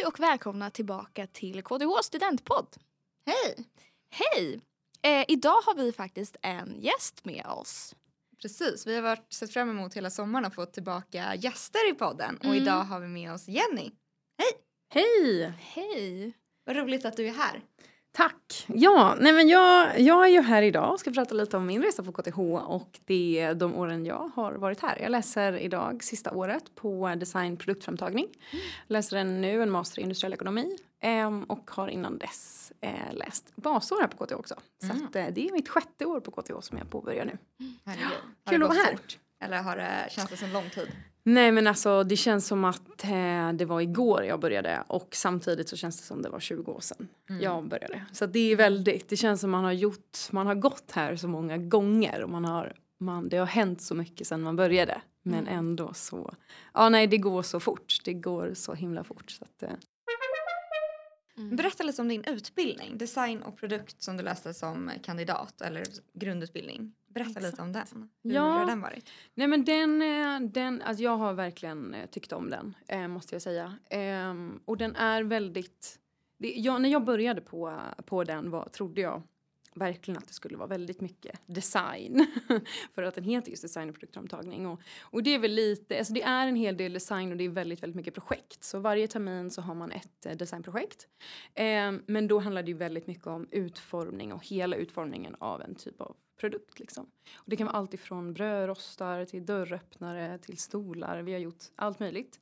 Hej och välkomna tillbaka till KTH studentpodd. Hej! Hej! Eh, idag har vi faktiskt en gäst med oss. Precis, vi har varit, sett fram emot hela sommaren och fått tillbaka gäster i podden och Mm. idag har vi med oss Jenny. Hej! Hej! Vad roligt att du är här. Tack! Ja, nej men jag, jag är ju här idag och ska prata lite om min resa på KTH och det de åren jag har varit här. Jag läser idag sista året på design produktframtagning. Läser en nu en master i industriell ekonomi ehm, och har innan dess eh, läst basår här på KTH också. Så Mm. att, eh, det är mitt sjätte år på KTH som jag påbörjar nu. Har Kul att vara här. fort? Eller har det, känns det som lång tid? Nej men alltså det känns som att eh, det var igår jag började och samtidigt så känns det som det var 20 år sedan Mm. jag började. Så det är väldigt, det känns som man har gjort, man har gått här så många gånger och man har, man, det har hänt så mycket sedan man började. Men Mm. ändå så, ja nej det går så fort, det går så himla fort. Så att, eh, Mm. Berätta lite om din utbildning, design och produkt som du läste som kandidat eller grundutbildning. Berätta lite Exakt. om den. Hur Ja. har den varit? Nej men den, eh, den alltså jag har verkligen eh, tyckt om den, eh, måste jag säga. Ehm, och den är väldigt, det, jag, när jag började på, på den var, trodde jag verkligen att det skulle vara väldigt mycket design. För att den heter just design och produktframtagning. Och, och det är väl lite, alltså det är en hel del design och det är väldigt, väldigt mycket projekt. Så varje termin så har man ett eh, designprojekt. Eh, men då handlar det ju väldigt mycket om utformning och hela utformningen av en typ av produkt liksom. Och det kan vara allt ifrån brödrostar till dörröppnare till stolar. Vi har gjort allt möjligt.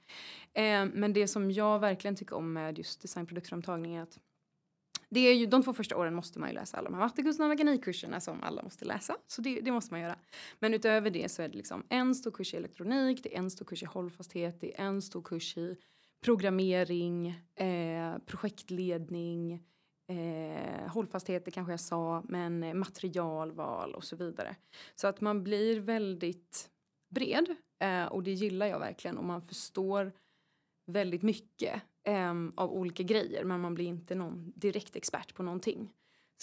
Eh, men det som jag verkligen tycker om med just designproduktframtagning är att det är ju, de två första åren måste man ju läsa alla de här mattekurserna och mekanikkurserna som alla måste läsa. Så det, det måste man göra. Men utöver det så är det liksom en stor kurs i elektronik, det är en stor kurs i hållfasthet, det är en stor kurs i programmering, eh, projektledning, eh, hållfasthet, det kanske jag sa, men eh, materialval och så vidare. Så att man blir väldigt bred eh, och det gillar jag verkligen och man förstår väldigt mycket eh, av olika grejer men man blir inte någon direkt expert på någonting.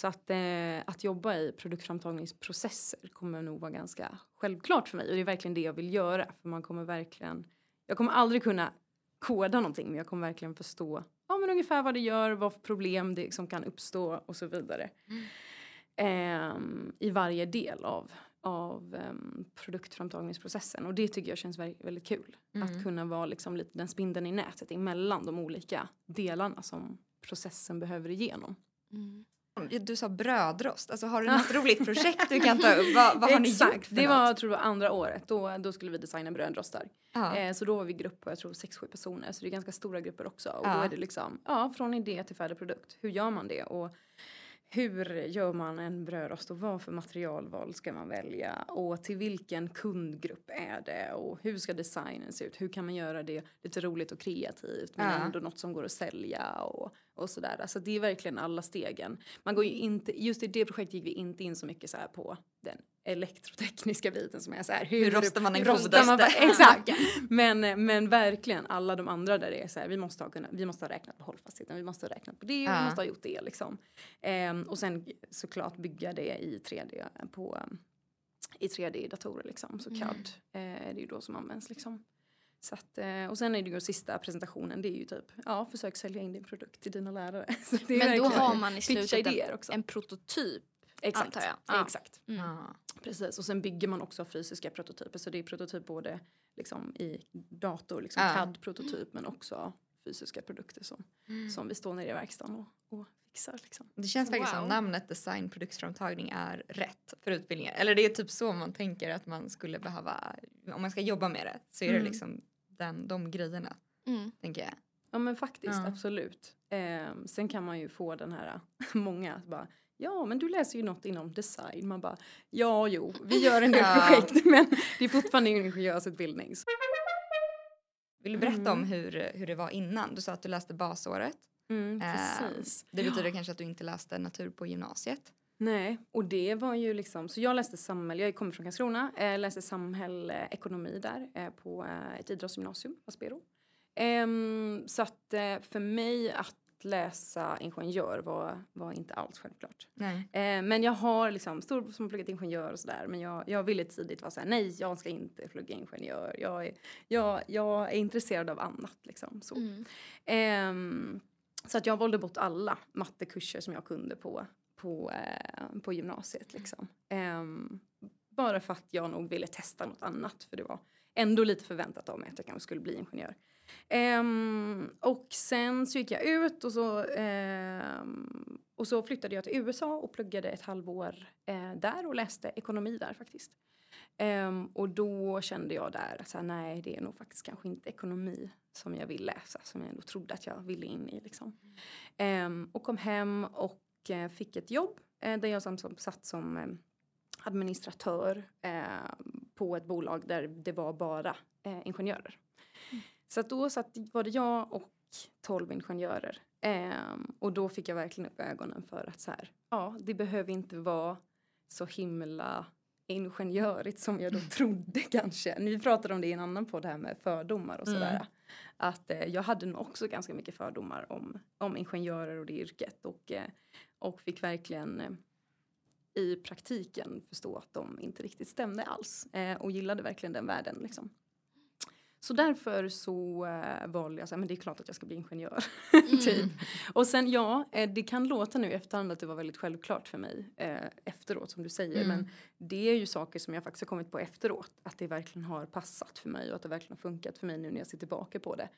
Så att, eh, att jobba i produktframtagningsprocesser kommer nog vara ganska självklart för mig och det är verkligen det jag vill göra för man kommer verkligen, jag kommer aldrig kunna koda någonting men jag kommer verkligen förstå ja, men ungefär vad det gör, vad för problem det som kan uppstå och så vidare. Ehm, I varje del av, av ehm, produktframtagningsprocessen och det tycker jag känns väldigt, väldigt kul. Mm. Att kunna vara liksom lite den spindeln i nätet emellan de olika delarna som processen behöver igenom. Mm. Du sa brödrost, alltså har du något roligt projekt du kan ta upp? Vad, vad har ni Exakt, gjort för det var något? jag tror var andra året. Då, då skulle vi designa brödrostar. Ja. Eh, så då var vi grupp på jag tror 6-7 personer så det är ganska stora grupper också. Och Ja. då är det liksom, ja från idé till färdig produkt. Hur gör man det? Och hur gör man en brödrost och vad för materialval ska man välja? Och till vilken kundgrupp är det? Och hur ska designen se ut? Hur kan man göra det lite roligt och kreativt men Ja. ändå något som går att sälja och, och sådär. Alltså det är verkligen alla stegen. Man går ju inte, just i det projektet gick vi inte in så mycket så här på den elektrotekniska biten som är så här. Hur hur rostar man- godaste? Exakt. Men, men verkligen alla de andra där det är så här, vi måste ha, kunnat, vi måste ha räknat på hållfastheten, vi måste ha räknat på det, Ja. vi måste ha gjort det liksom. Ehm, och sen såklart bygga det i 3D på i 3D i datorer liksom. Så Mm. CAD eh, är det ju då som används liksom. Så att, eh, och sen är det ju sista presentationen, det är ju typ, ja försök sälja in din produkt till dina lärare. Så det är Men då verkligen har man i slutet en, också. en prototyp. Exakt, antar jag. Ja. exakt. Mm. Precis, och sen bygger man också fysiska prototyper. Så det är prototyp både liksom i dator, liksom Ja. CAD-prototyp, men också fysiska produkter som, Mm. som vi står nere i verkstaden och, och fixar. Liksom. Det känns faktiskt som Wow. namnet design produktframtagning är rätt för utbildningen. Eller det är typ så man tänker att man skulle behöva, om man ska jobba med det så är det Mm. liksom den, de grejerna Mm. tänker jag. Ja men faktiskt, Ja. absolut. Ehm, sen kan man ju få den här, många bara Ja men du läser ju något inom design. Man bara ja jo vi gör en del Ja. projekt men det är fortfarande en ingenjörsutbildning. Vill du berätta om Mm. hur, hur det var innan? Du sa att du läste basåret. Mm, Ehm, precis. Det betyder kanske att du inte läste natur på gymnasiet. Nej, och det var ju liksom, så jag läste samhälle, jag kommer från Karlskrona, eh, läste samhälle, ekonomi där eh, på eh, ett idrottsgymnasium, Aspero. Ehm, så att eh, för mig att läsa ingenjör var, var inte alls självklart. Nej. Eh, men jag har liksom stor som har pluggat ingenjör och sådär. Men jag, jag ville tidigt vara såhär, nej jag ska inte plugga ingenjör. Jag är, jag, jag är intresserad av annat liksom. Så. Mm. Ehm, så att jag valde bort alla mattekurser som jag kunde på, på, eh, på gymnasiet. Liksom. Eh, bara för att jag nog ville testa något annat. För det var ändå lite förväntat av mig att jag kanske skulle bli ingenjör. Ehm, och sen så gick jag ut och så, ehm, och så flyttade jag till USA och pluggade ett halvår eh, där och läste ekonomi där faktiskt. Um, och då kände jag där att så här, nej det är nog faktiskt kanske inte ekonomi som jag vill läsa som jag ändå trodde att jag ville in i. Liksom. Um, och kom hem och eh, fick ett jobb eh, där jag som, som satt som eh, administratör på ett bolag där det var bara ingenjörer. Så att då satt, var det jag och tolv ingenjörer. Och då fick jag verkligen upp ögonen för att så här, ja, det behöver inte vara så himla ingenjörigt som jag då trodde kanske. Vi pratade om det i en annan podd här med fördomar och sådär. Mm. Att eh, jag hade nog också ganska mycket fördomar om, om ingenjörer och det yrket. Och, eh, och fick verkligen eh, i praktiken förstå att de inte riktigt stämde alls. Eh, och gillade verkligen den världen liksom. Så därför så eh, valde jag så här, men det är klart att jag ska bli ingenjör. typ. Och sen ja, eh, det kan låta nu i efterhand att det var väldigt självklart för mig eh, efteråt som du säger. Mm. Men det är ju saker som jag faktiskt har kommit på efteråt. Att det verkligen har passat för mig och att det verkligen har funkat för mig nu när jag ser tillbaka på det.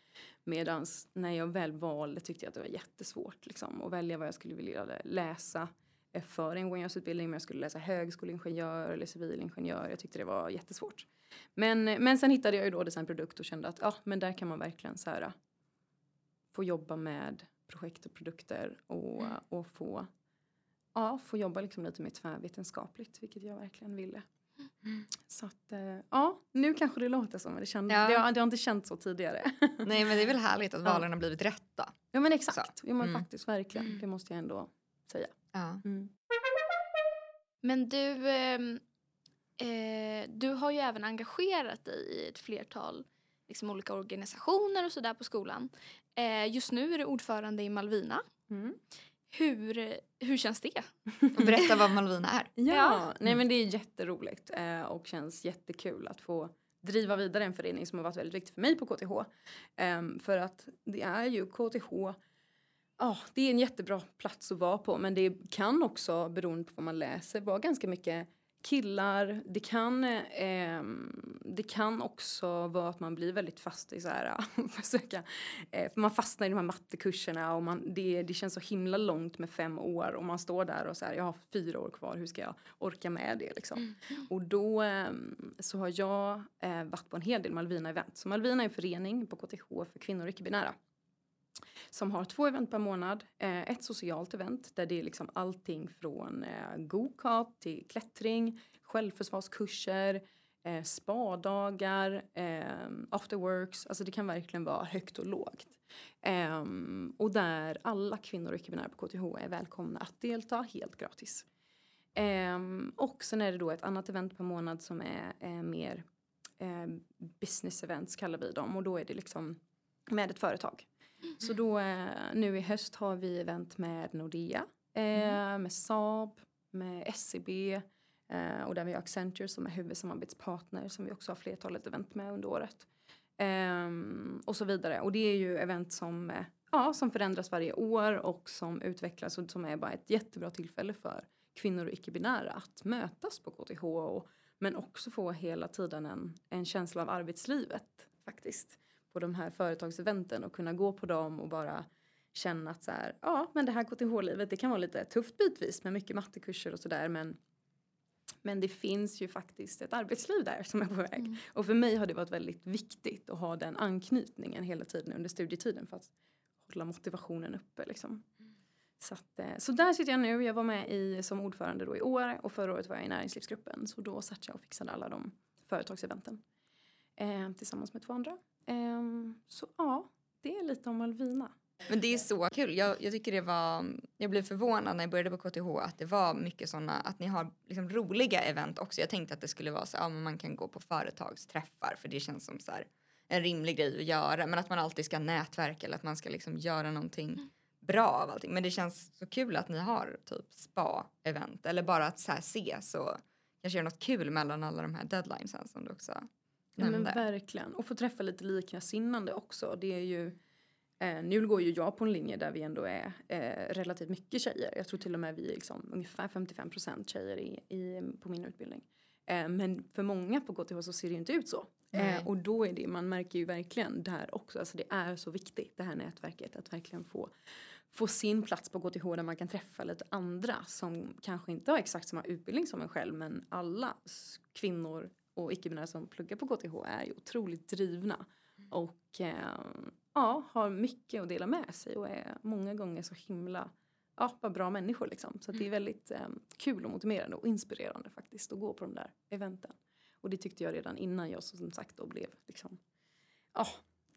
Medans när jag väl valde tyckte jag att det var jättesvårt liksom, att välja vad jag skulle vilja läsa eh, för en ingenjörsutbildning. Om jag skulle läsa högskoleingenjör eller civilingenjör. Jag tyckte det var jättesvårt. Men, men sen hittade jag ju då designprodukt och kände att ja, men där kan man verkligen så här, få jobba med projekt och produkter och, Mm. och få, ja, få jobba liksom lite mer tvärvetenskapligt, vilket jag verkligen ville. Mm. Så att, eh, ja, nu kanske det låter som, men det, kände, Ja. det, har, det har inte känts så tidigare. Nej men det är väl härligt att Ja. valen har blivit rätta. ja men exakt, ja, men Mm. faktiskt verkligen, det måste jag ändå säga. Ja. Mm. Men du, ehm, eh, du har ju även engagerat dig i ett flertal liksom, olika organisationer och sådär på skolan. Eh, just nu är du ordförande i Malvina. Mm. Hur, hur känns det? Och berätta vad Malvina är. Ja, Ja. nej men det är jätteroligt eh, och känns jättekul att få driva vidare en förening som har varit väldigt viktig för mig på KTH. Ehm, för att det är ju KTH, ja det är en jättebra plats att vara på men det kan också beroende på vad man läser vara ganska mycket killar. Det kan, eh, det kan också vara att man blir väldigt fast i så här, försöka, eh, för man fastnar i de här mattekurserna och man, det, det känns så himla långt med fem år och man står där och så här, jag har fyra år kvar, hur ska jag orka med det liksom? Och då ehm, så har jag eh, varit på en hel del Malvina-event. Så Malvina är en förening på KTH för kvinnor och icke-binära. Som har två event per månad. Eh, ett socialt event där det är liksom allting från eh, go-kart till klättring, självförsvarskurser, eh, spadagar, eh, afterworks. Alltså det kan verkligen vara högt och lågt. Eh, och där alla kvinnor och icke-binära på KTH är välkomna att delta helt gratis. Eh, och sen är det då ett annat event per månad som är eh, mer eh, business events kallar vi dem och då är det liksom med ett företag. Så då eh, nu i höst har vi event med Nordea, eh, med Saab, med SEB eh, och där vi har Accenture som är huvudsamarbetspartner som vi också har flertalet event med under året. Ehm, och så vidare. Och det är ju event som, ja, som förändras varje år och som utvecklas och som är bara ett jättebra tillfälle för kvinnor och icke-binära att mötas på KTH och, men också få hela tiden en, en känsla av arbetslivet faktiskt på de här företagseventen och kunna gå på dem och bara känna att så här, ja men det här KTH-livet det kan vara lite tufft bitvis med mycket mattekurser och sådär men men det finns ju faktiskt ett arbetsliv där som är på väg. Mm. Och för mig har det varit väldigt viktigt att ha den anknytningen hela tiden under studietiden för att hålla motivationen uppe liksom. Så, att, eh, så där sitter jag nu. Jag var med i, som ordförande då i år och förra året var jag i näringslivsgruppen. Så då satt jag och fixade alla de företagseventen. Eh, tillsammans med två andra. Eh, så ja, det är lite om Malvina. Men det är så kul. Jag, jag tycker det var, jag blev förvånad när jag började på KTH att det var mycket sådana, att ni har liksom roliga event också. Jag tänkte att det skulle vara så, ja men man kan gå på företagsträffar för det känns som så här en rimlig grej att göra. Men att man alltid ska nätverka eller att man ska liksom göra någonting bra av allting. Men det känns så kul att ni har typ spa-event eller bara att så här ses och kanske göra något kul mellan alla de här deadlinesen som du också Ja, men verkligen. Och få träffa lite likasinnande också. Det är ju, eh, nu går ju jag på en linje där vi ändå är eh, relativt mycket tjejer. Jag tror till och med vi är liksom ungefär 55% tjejer i, i, på min utbildning. Eh, men för många på KTH så ser det ju inte ut så. Eh, och då är det, man märker ju verkligen där också, alltså det är så viktigt det här nätverket att verkligen få få sin plats på KTH där man kan träffa lite andra som kanske inte har exakt samma utbildning som en själv men alla kvinnor och icke-binära som pluggar på KTH är ju otroligt drivna och eh, ja, har mycket att dela med sig och är många gånger så himla ja, bara bra människor liksom. Så det är väldigt eh, kul och motiverande och inspirerande faktiskt att gå på de där eventen. Och det tyckte jag redan innan jag som sagt då blev liksom, ja,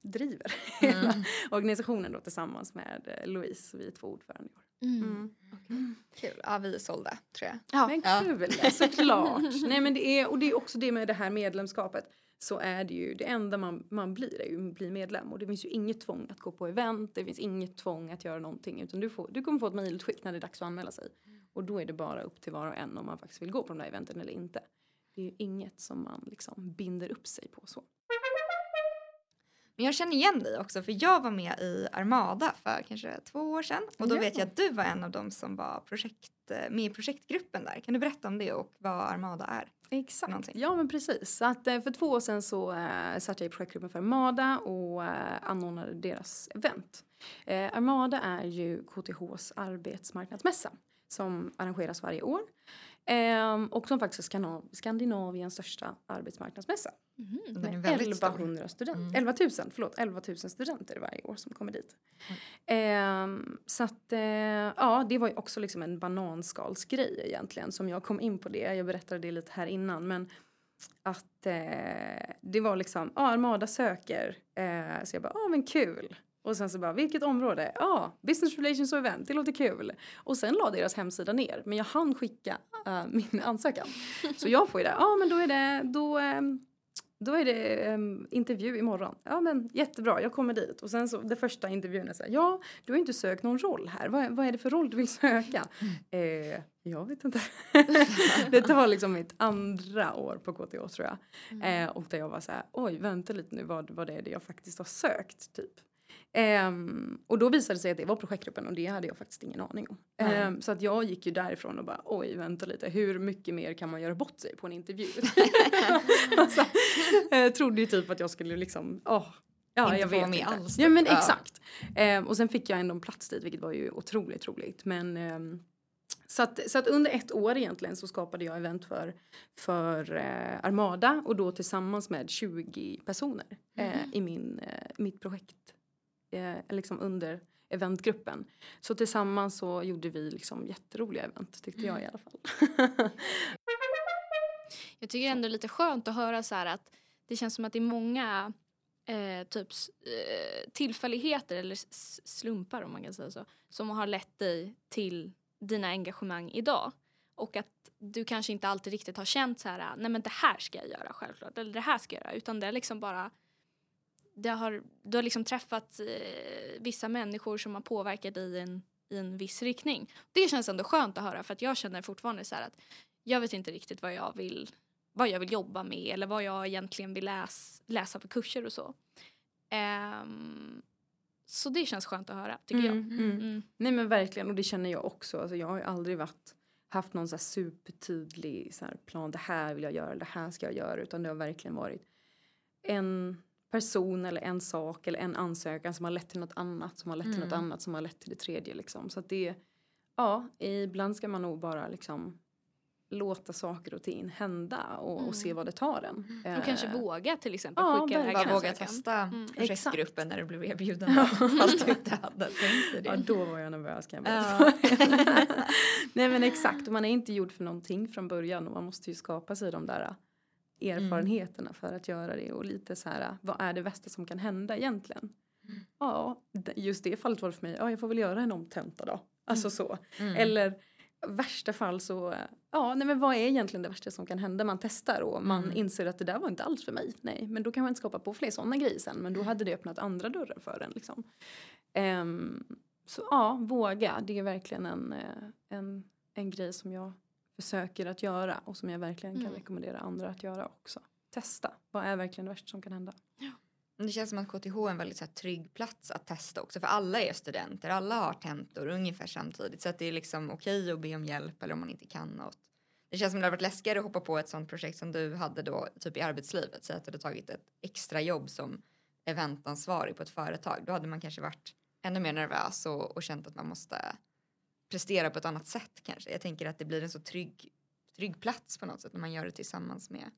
driver hela organisationen då tillsammans med eh, Louise, vi är två ordförande i år. Mm. Kul. Ja, vi är sålda tror jag. Ja. Men Ja. kul, såklart. Nej men det är, och det är också det med det här medlemskapet. Så är det ju, det enda man, man blir är ju att bli medlem. Och det finns ju inget tvång att gå på event, det finns inget tvång att göra någonting. Utan du, får, du kommer få ett mejlutskick när det är dags att anmäla sig. Och då är det bara upp till var och en om man faktiskt vill gå på de där eventen eller inte. Det är ju inget som man liksom binder upp sig på så. Men jag känner igen dig också för jag var med i Armada för kanske två år sedan och då Ja. vet jag att du var en av dem som var projekt, eh, med i projektgruppen där. Kan du berätta om det och vad Armada är? Exakt, Någonting. ja men precis. Så att, eh, för två år sedan så eh, satt jag i projektgruppen för Armada och eh, anordnade deras event. Eh, Armada är ju KTHs arbetsmarknadsmässa som arrangeras varje år. Eh, och som faktiskt är Skandinav- Skandinaviens största arbetsmarknadsmässa. Mhm. Den är Med väldigt stor. 1100 studenter, Mm. 11 000, förlåt, 11 000 studenter varje år som kommer dit. Ehm, så att, eh, ja, det var ju också liksom en bananskalsgrej egentligen som jag kom in på det. Jag berättade det lite här innan, men att eh, det var liksom, ja, Armada söker. Eh, så jag bara, ja men kul. Och sen så bara, vilket område? Ja, business relations och event, det låter kul. Och sen la deras hemsida ner, men jag hann skicka eh, min ansökan. Så jag får ju det, ja men då är det, då, ehm, då är det ehm, intervju imorgon. Ja men jättebra, jag kommer dit. Och sen så det första intervjun är så här, ja du har inte sökt någon roll här. Vad, vad är det för roll du vill söka? Eh, jag vet inte. det var liksom mitt andra år på KTH tror jag. Eh, och där jag var så här, oj vänta lite nu vad, vad det är det jag faktiskt har sökt typ. Ehm, och då visade det sig att det var projektgruppen och det hade jag faktiskt ingen aning om. Ehm, så att jag gick ju därifrån och bara oj vänta lite hur mycket mer kan man göra bort sig på en intervju? alltså, jag trodde ju typ att jag skulle liksom, åh. Ja, Inte jag få vet vara med inte. alls, Ja typ. men Ja. exakt. Ehm, och sen fick jag ändå en plats dit vilket var ju otroligt roligt. Men så att, så att under ett år egentligen så skapade jag event för, för eh, Armada och då tillsammans med 20 personer eh, i min, eh, mitt projekt. Eh, liksom under eventgruppen. Så tillsammans så gjorde vi liksom jätteroliga event tyckte jag i alla fall. Jag tycker ändå det är lite skönt att höra så här att det känns som att det är många eh, typ eh, tillfälligheter eller slumpar om man kan säga så som har lett dig till dina engagemang idag. Och att du kanske inte alltid riktigt har känt så här, nej men det här ska jag göra självklart, eller det här ska jag göra, utan det är liksom bara det har, du har liksom träffat eh, vissa människor som har påverkat dig i en, i en viss riktning. Det känns ändå skönt att höra för att jag känner fortfarande så att jag vet inte riktigt vad jag vill vad jag vill jobba med eller vad jag egentligen vill läs, läsa för kurser och så. Ehm, så det känns skönt att höra, tycker jag. Mm, mm. Mm. Nej men verkligen och det känner jag också. Alltså, jag har ju aldrig varit, haft någon så supertydlig så plan. Det här vill jag göra, det här ska jag göra. Utan det har verkligen varit en person eller en sak eller en ansökan som har lett till något annat som har lett till något Mm. annat som har lett till det tredje liksom. Så att det, ja, ibland ska man nog bara liksom låta saker och ting hända och, och se Mm. vad det tar en. Och kanske Eh, våga till exempel ja, skicka iväg en våga ansökan. testa Mm. projektgruppen när du blev erbjuden. Fast du inte hade tänkt Ja, då var jag nervös kan jag berätta. Ja. Nej men exakt, och man är inte gjord för någonting från början och man måste ju skapa sig de där äh, erfarenheterna för att göra det och lite så här, vad är det värsta som kan hända egentligen? Ja, d- just det fallet var det för mig, ja jag får väl göra en omtenta då. Alltså så. Mm. Eller värsta fall så, ja nej men vad är egentligen det värsta som kan hända? Man testar och man Mm. inser att det där var inte alls för mig. Nej, men då kan man inte skapa på fler sådana grejer sen men då hade det öppnat andra dörrar för en liksom. Ehm, så ja, våga. Det är verkligen en, eh, en, en grej som jag försöker att göra och som jag verkligen kan Mm. rekommendera andra att göra också. Testa. Vad är verkligen det värsta som kan hända? Men Det känns som att KTH är en väldigt så här, trygg plats att testa också för alla är studenter, alla har tentor ungefär samtidigt så att det är liksom okej att be om hjälp eller om man inte kan något. Det känns som det hade varit läskigare att hoppa på ett sånt projekt som du hade då typ i arbetslivet så att du hade tagit ett extra jobb som eventansvarig på ett företag. Då hade man kanske varit ännu mer nervös och, och känt att man måste prestera på ett annat sätt kanske. Jag tänker att det blir en så trygg, trygg plats på något sätt när man gör det tillsammans med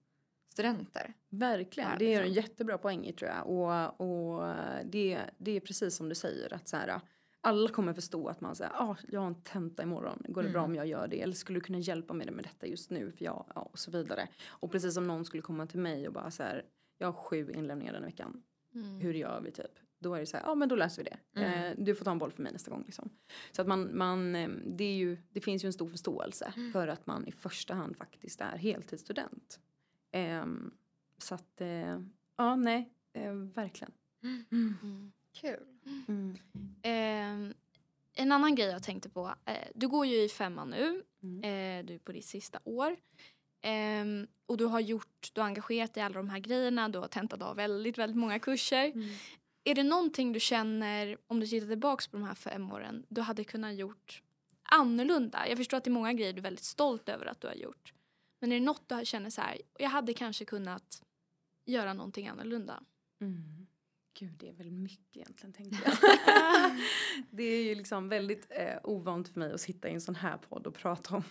studenter. Verkligen, Ja, det är en liksom. jättebra poäng i tror jag. Och, och det, det är precis som du säger att så här, alla kommer förstå att man säger ah, jag har en tenta imorgon, går det bra Mm. om jag gör det? Eller skulle du kunna hjälpa mig med detta just nu? För jag, ja, och så vidare. Och precis som någon skulle komma till mig och bara så här, jag har sju inlämningar den veckan, Mm. hur gör vi typ? Då är det så här, ja men då löser vi det. Mm. Eh, du får ta en boll för mig nästa gång liksom. Så att man, man eh, det är ju, det finns ju en stor förståelse Mm. för att man i första hand faktiskt är heltidsstudent. Ehm, så att, eh, ja nej, eh, verkligen. Mm. Kul. Mm. Ehm, en annan grej jag tänkte på. Eh, du går ju i femman nu. Mm. Eh, du är på ditt sista år. Ehm, och du har gjort, du har engagerat dig i alla de här grejerna. Du har tentat av väldigt, väldigt många kurser. Är det någonting du känner, om du tittar tillbaka på de här fem åren, du hade kunnat gjort annorlunda? Jag förstår att det är många grejer du är väldigt stolt över att du har gjort. Men är det något du känner så här, jag hade kanske kunnat göra någonting annorlunda? Mm. Gud, det är väl mycket egentligen tänkte jag. det är ju liksom väldigt eh, ovant för mig att sitta i en sån här podd och prata om,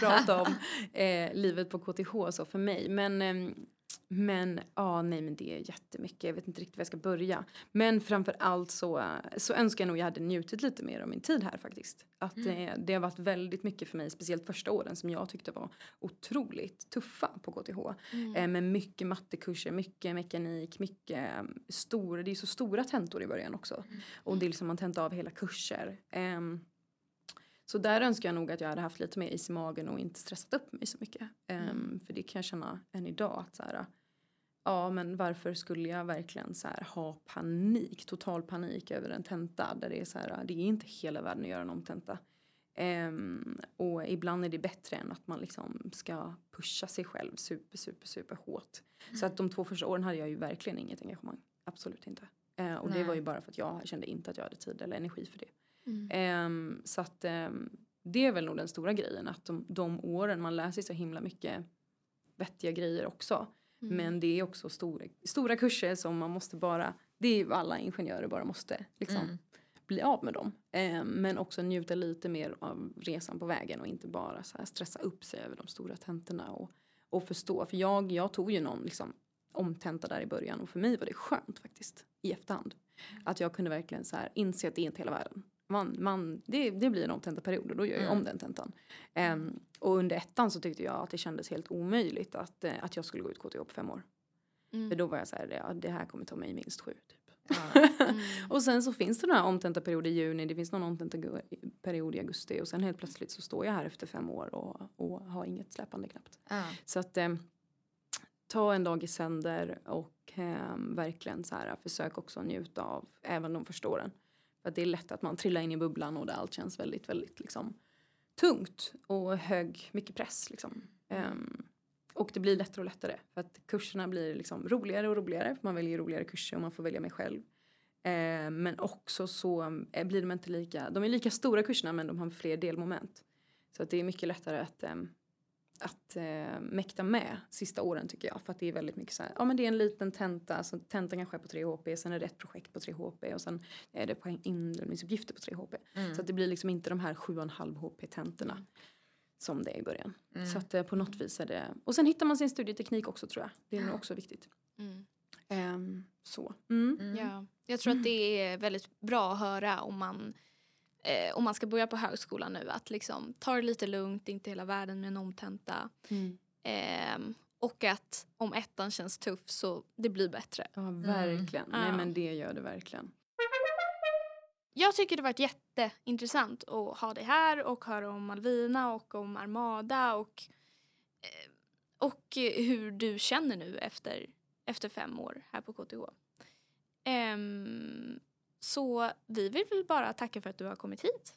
prata om eh, livet på KTH så för mig. Men, ehm, men ja, nej men det är jättemycket. Jag vet inte riktigt var jag ska börja. Men framför allt så, så önskar jag nog jag hade njutit lite mer av min tid här faktiskt. Att eh, det har varit väldigt mycket för mig, speciellt första åren som jag tyckte var otroligt tuffa på KTH. Mm. Eh, med mycket mattekurser, mycket mekanik, mycket eh, stora, det är så stora tentor i början också. Och det är liksom man tentar av hela kurser. Ehm, så där önskar jag nog att jag hade haft lite mer is i magen och inte stressat upp mig så mycket. Ehm, För det kan jag känna än idag att så här, ja men varför skulle jag verkligen så här, ha panik, total panik över en tenta där det är så här, det är inte hela världen att göra en omtenta. Ehm, och ibland är det bättre än att man liksom ska pusha sig själv super, super, super hårt. Så att de två första åren hade jag ju verkligen inget engagemang. Absolut inte. Eh, och det Nej. var ju bara för att jag kände inte att jag hade tid eller energi för det. Mm. Ehm, så att ehm, det är väl nog den stora grejen att de, de åren man lär sig så himla mycket vettiga grejer också. Mm. Men det är också stora, stora kurser som man måste bara, det är ju alla ingenjörer bara måste liksom Mm. bli av med dem. Ehm, men också njuta lite mer av resan på vägen och inte bara så stressa upp sig över de stora tentorna och, och förstå. För jag, jag tog ju någon liksom omtenta där i början och för mig var det skönt faktiskt i efterhand. Att jag kunde verkligen så här inse att det är inte hela världen. Man, man, det, det blir en omtentaperiod och då gör jag Mm. om den tentan. Ehm, och under ettan så tyckte jag att det kändes helt omöjligt att, eh, att jag skulle gå ut KTH på fem år. Mm. För då var jag så här, ja, det här kommer ta mig minst sju. Typ. Ja. Mm. Och sen så finns det några omtentaperiod i juni, det finns någon omtentaperiod i augusti och sen helt plötsligt så står jag här efter fem år och, och har inget släpande knappt. Ja. Så att eh, ta en dag i sänder och eh, verkligen så här försök också njuta av även de första åren. För att det är lätt att man trillar in i bubblan och där allt känns väldigt, väldigt liksom tungt och hög, mycket press liksom. Um, och det blir lättare och lättare för att kurserna blir liksom roligare och roligare. För man väljer roligare kurser och man får välja mig själv. Eh, men också så eh, blir de inte lika, de är lika stora kurserna men de har fler delmoment. Så att det är mycket lättare att, eh, att eh, mäkta med sista åren tycker jag. För att det är väldigt mycket så här, ja men det är en liten tenta, så tentan kanske är på 3 HP, sen är det ett projekt på 3 HP och sen är det poäng inlämningsuppgifter på 3 HP. Mm. Så att det blir liksom inte de här 7,5 HP-tentorna som det är i början. Mm. Så att eh, på något vis är det, och sen hittar man sin studieteknik också tror jag. Det är nog också viktigt. Mm. Ehm, så. Mm. Mm. Ja, jag tror att det är väldigt bra att höra om man, eh, om man ska börja på högskolan nu. Att liksom ta det lite lugnt, inte hela världen med en omtenta. Mm. Ehm, och att om ettan känns tuff så det blir bättre. Ja, verkligen. Nej Ja. men det gör det verkligen. Jag tycker det varit jätteintressant att ha dig här och höra om Malvina och om Armada och, eh, och eh, hur du känner nu efter, efter fem år här på KTH. Ehm, så vi vill väl bara tacka för att du har kommit hit.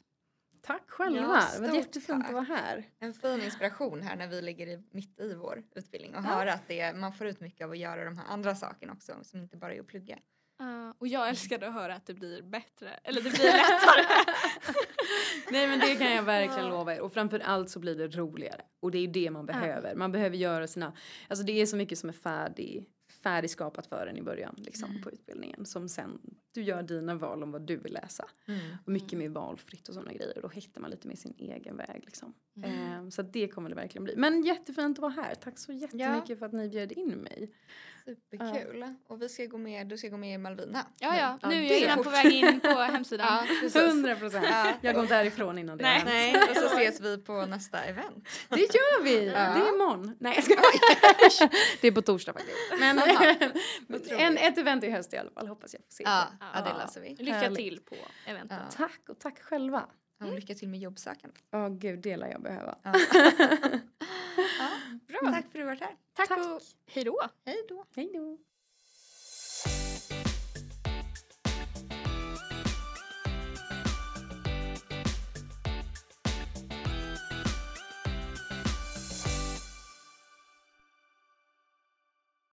Tack själva, Ja, det var jättefint tack. att vara här. En fin inspiration här när vi ligger i, mitt i vår utbildning och Ja. höra att det, är- man får ut mycket av att göra de här andra sakerna också som inte bara är att plugga. Uh, och jag älskade att höra att det blir bättre, eller det blir lättare. Nej men det kan jag verkligen lova er. Och framför allt så blir det roligare. Och det är ju det man behöver. Man behöver göra sina, alltså det är så mycket som är färdig, färdigskapat för en i början liksom på utbildningen. Som sen, du gör dina val om vad du vill läsa. Och mycket mer valfritt och sådana grejer. Då hittar man lite mer sin egen väg liksom. Eh, så det kommer det verkligen bli. Men jättefint att vara här. Tack så jättemycket för att ni bjöd in mig. Superkul. Och vi ska gå med, du ska gå med i Malvina. ja, ja, Ja, nu är jag är redan på väg in på hemsidan. Ja, precis. 100 procent. Ja. Jag går inte härifrån innan det Nej. hänt. Nej, och så ses vi på nästa event. Det gör vi! Det är imorgon. Nej jag skojar. Det är på torsdag faktiskt. Men en, ett event i höst i alla fall hoppas jag får se. Ja, ja det löser vi. Lycka till på eventet. Ja. Tack och tack själva. Ja, och lycka till med jobbsökandet. Ja gud det lär jag behöva. Bra. Tack för att du varit här. Tack, Tack. och hej då. Hej då. Hej då.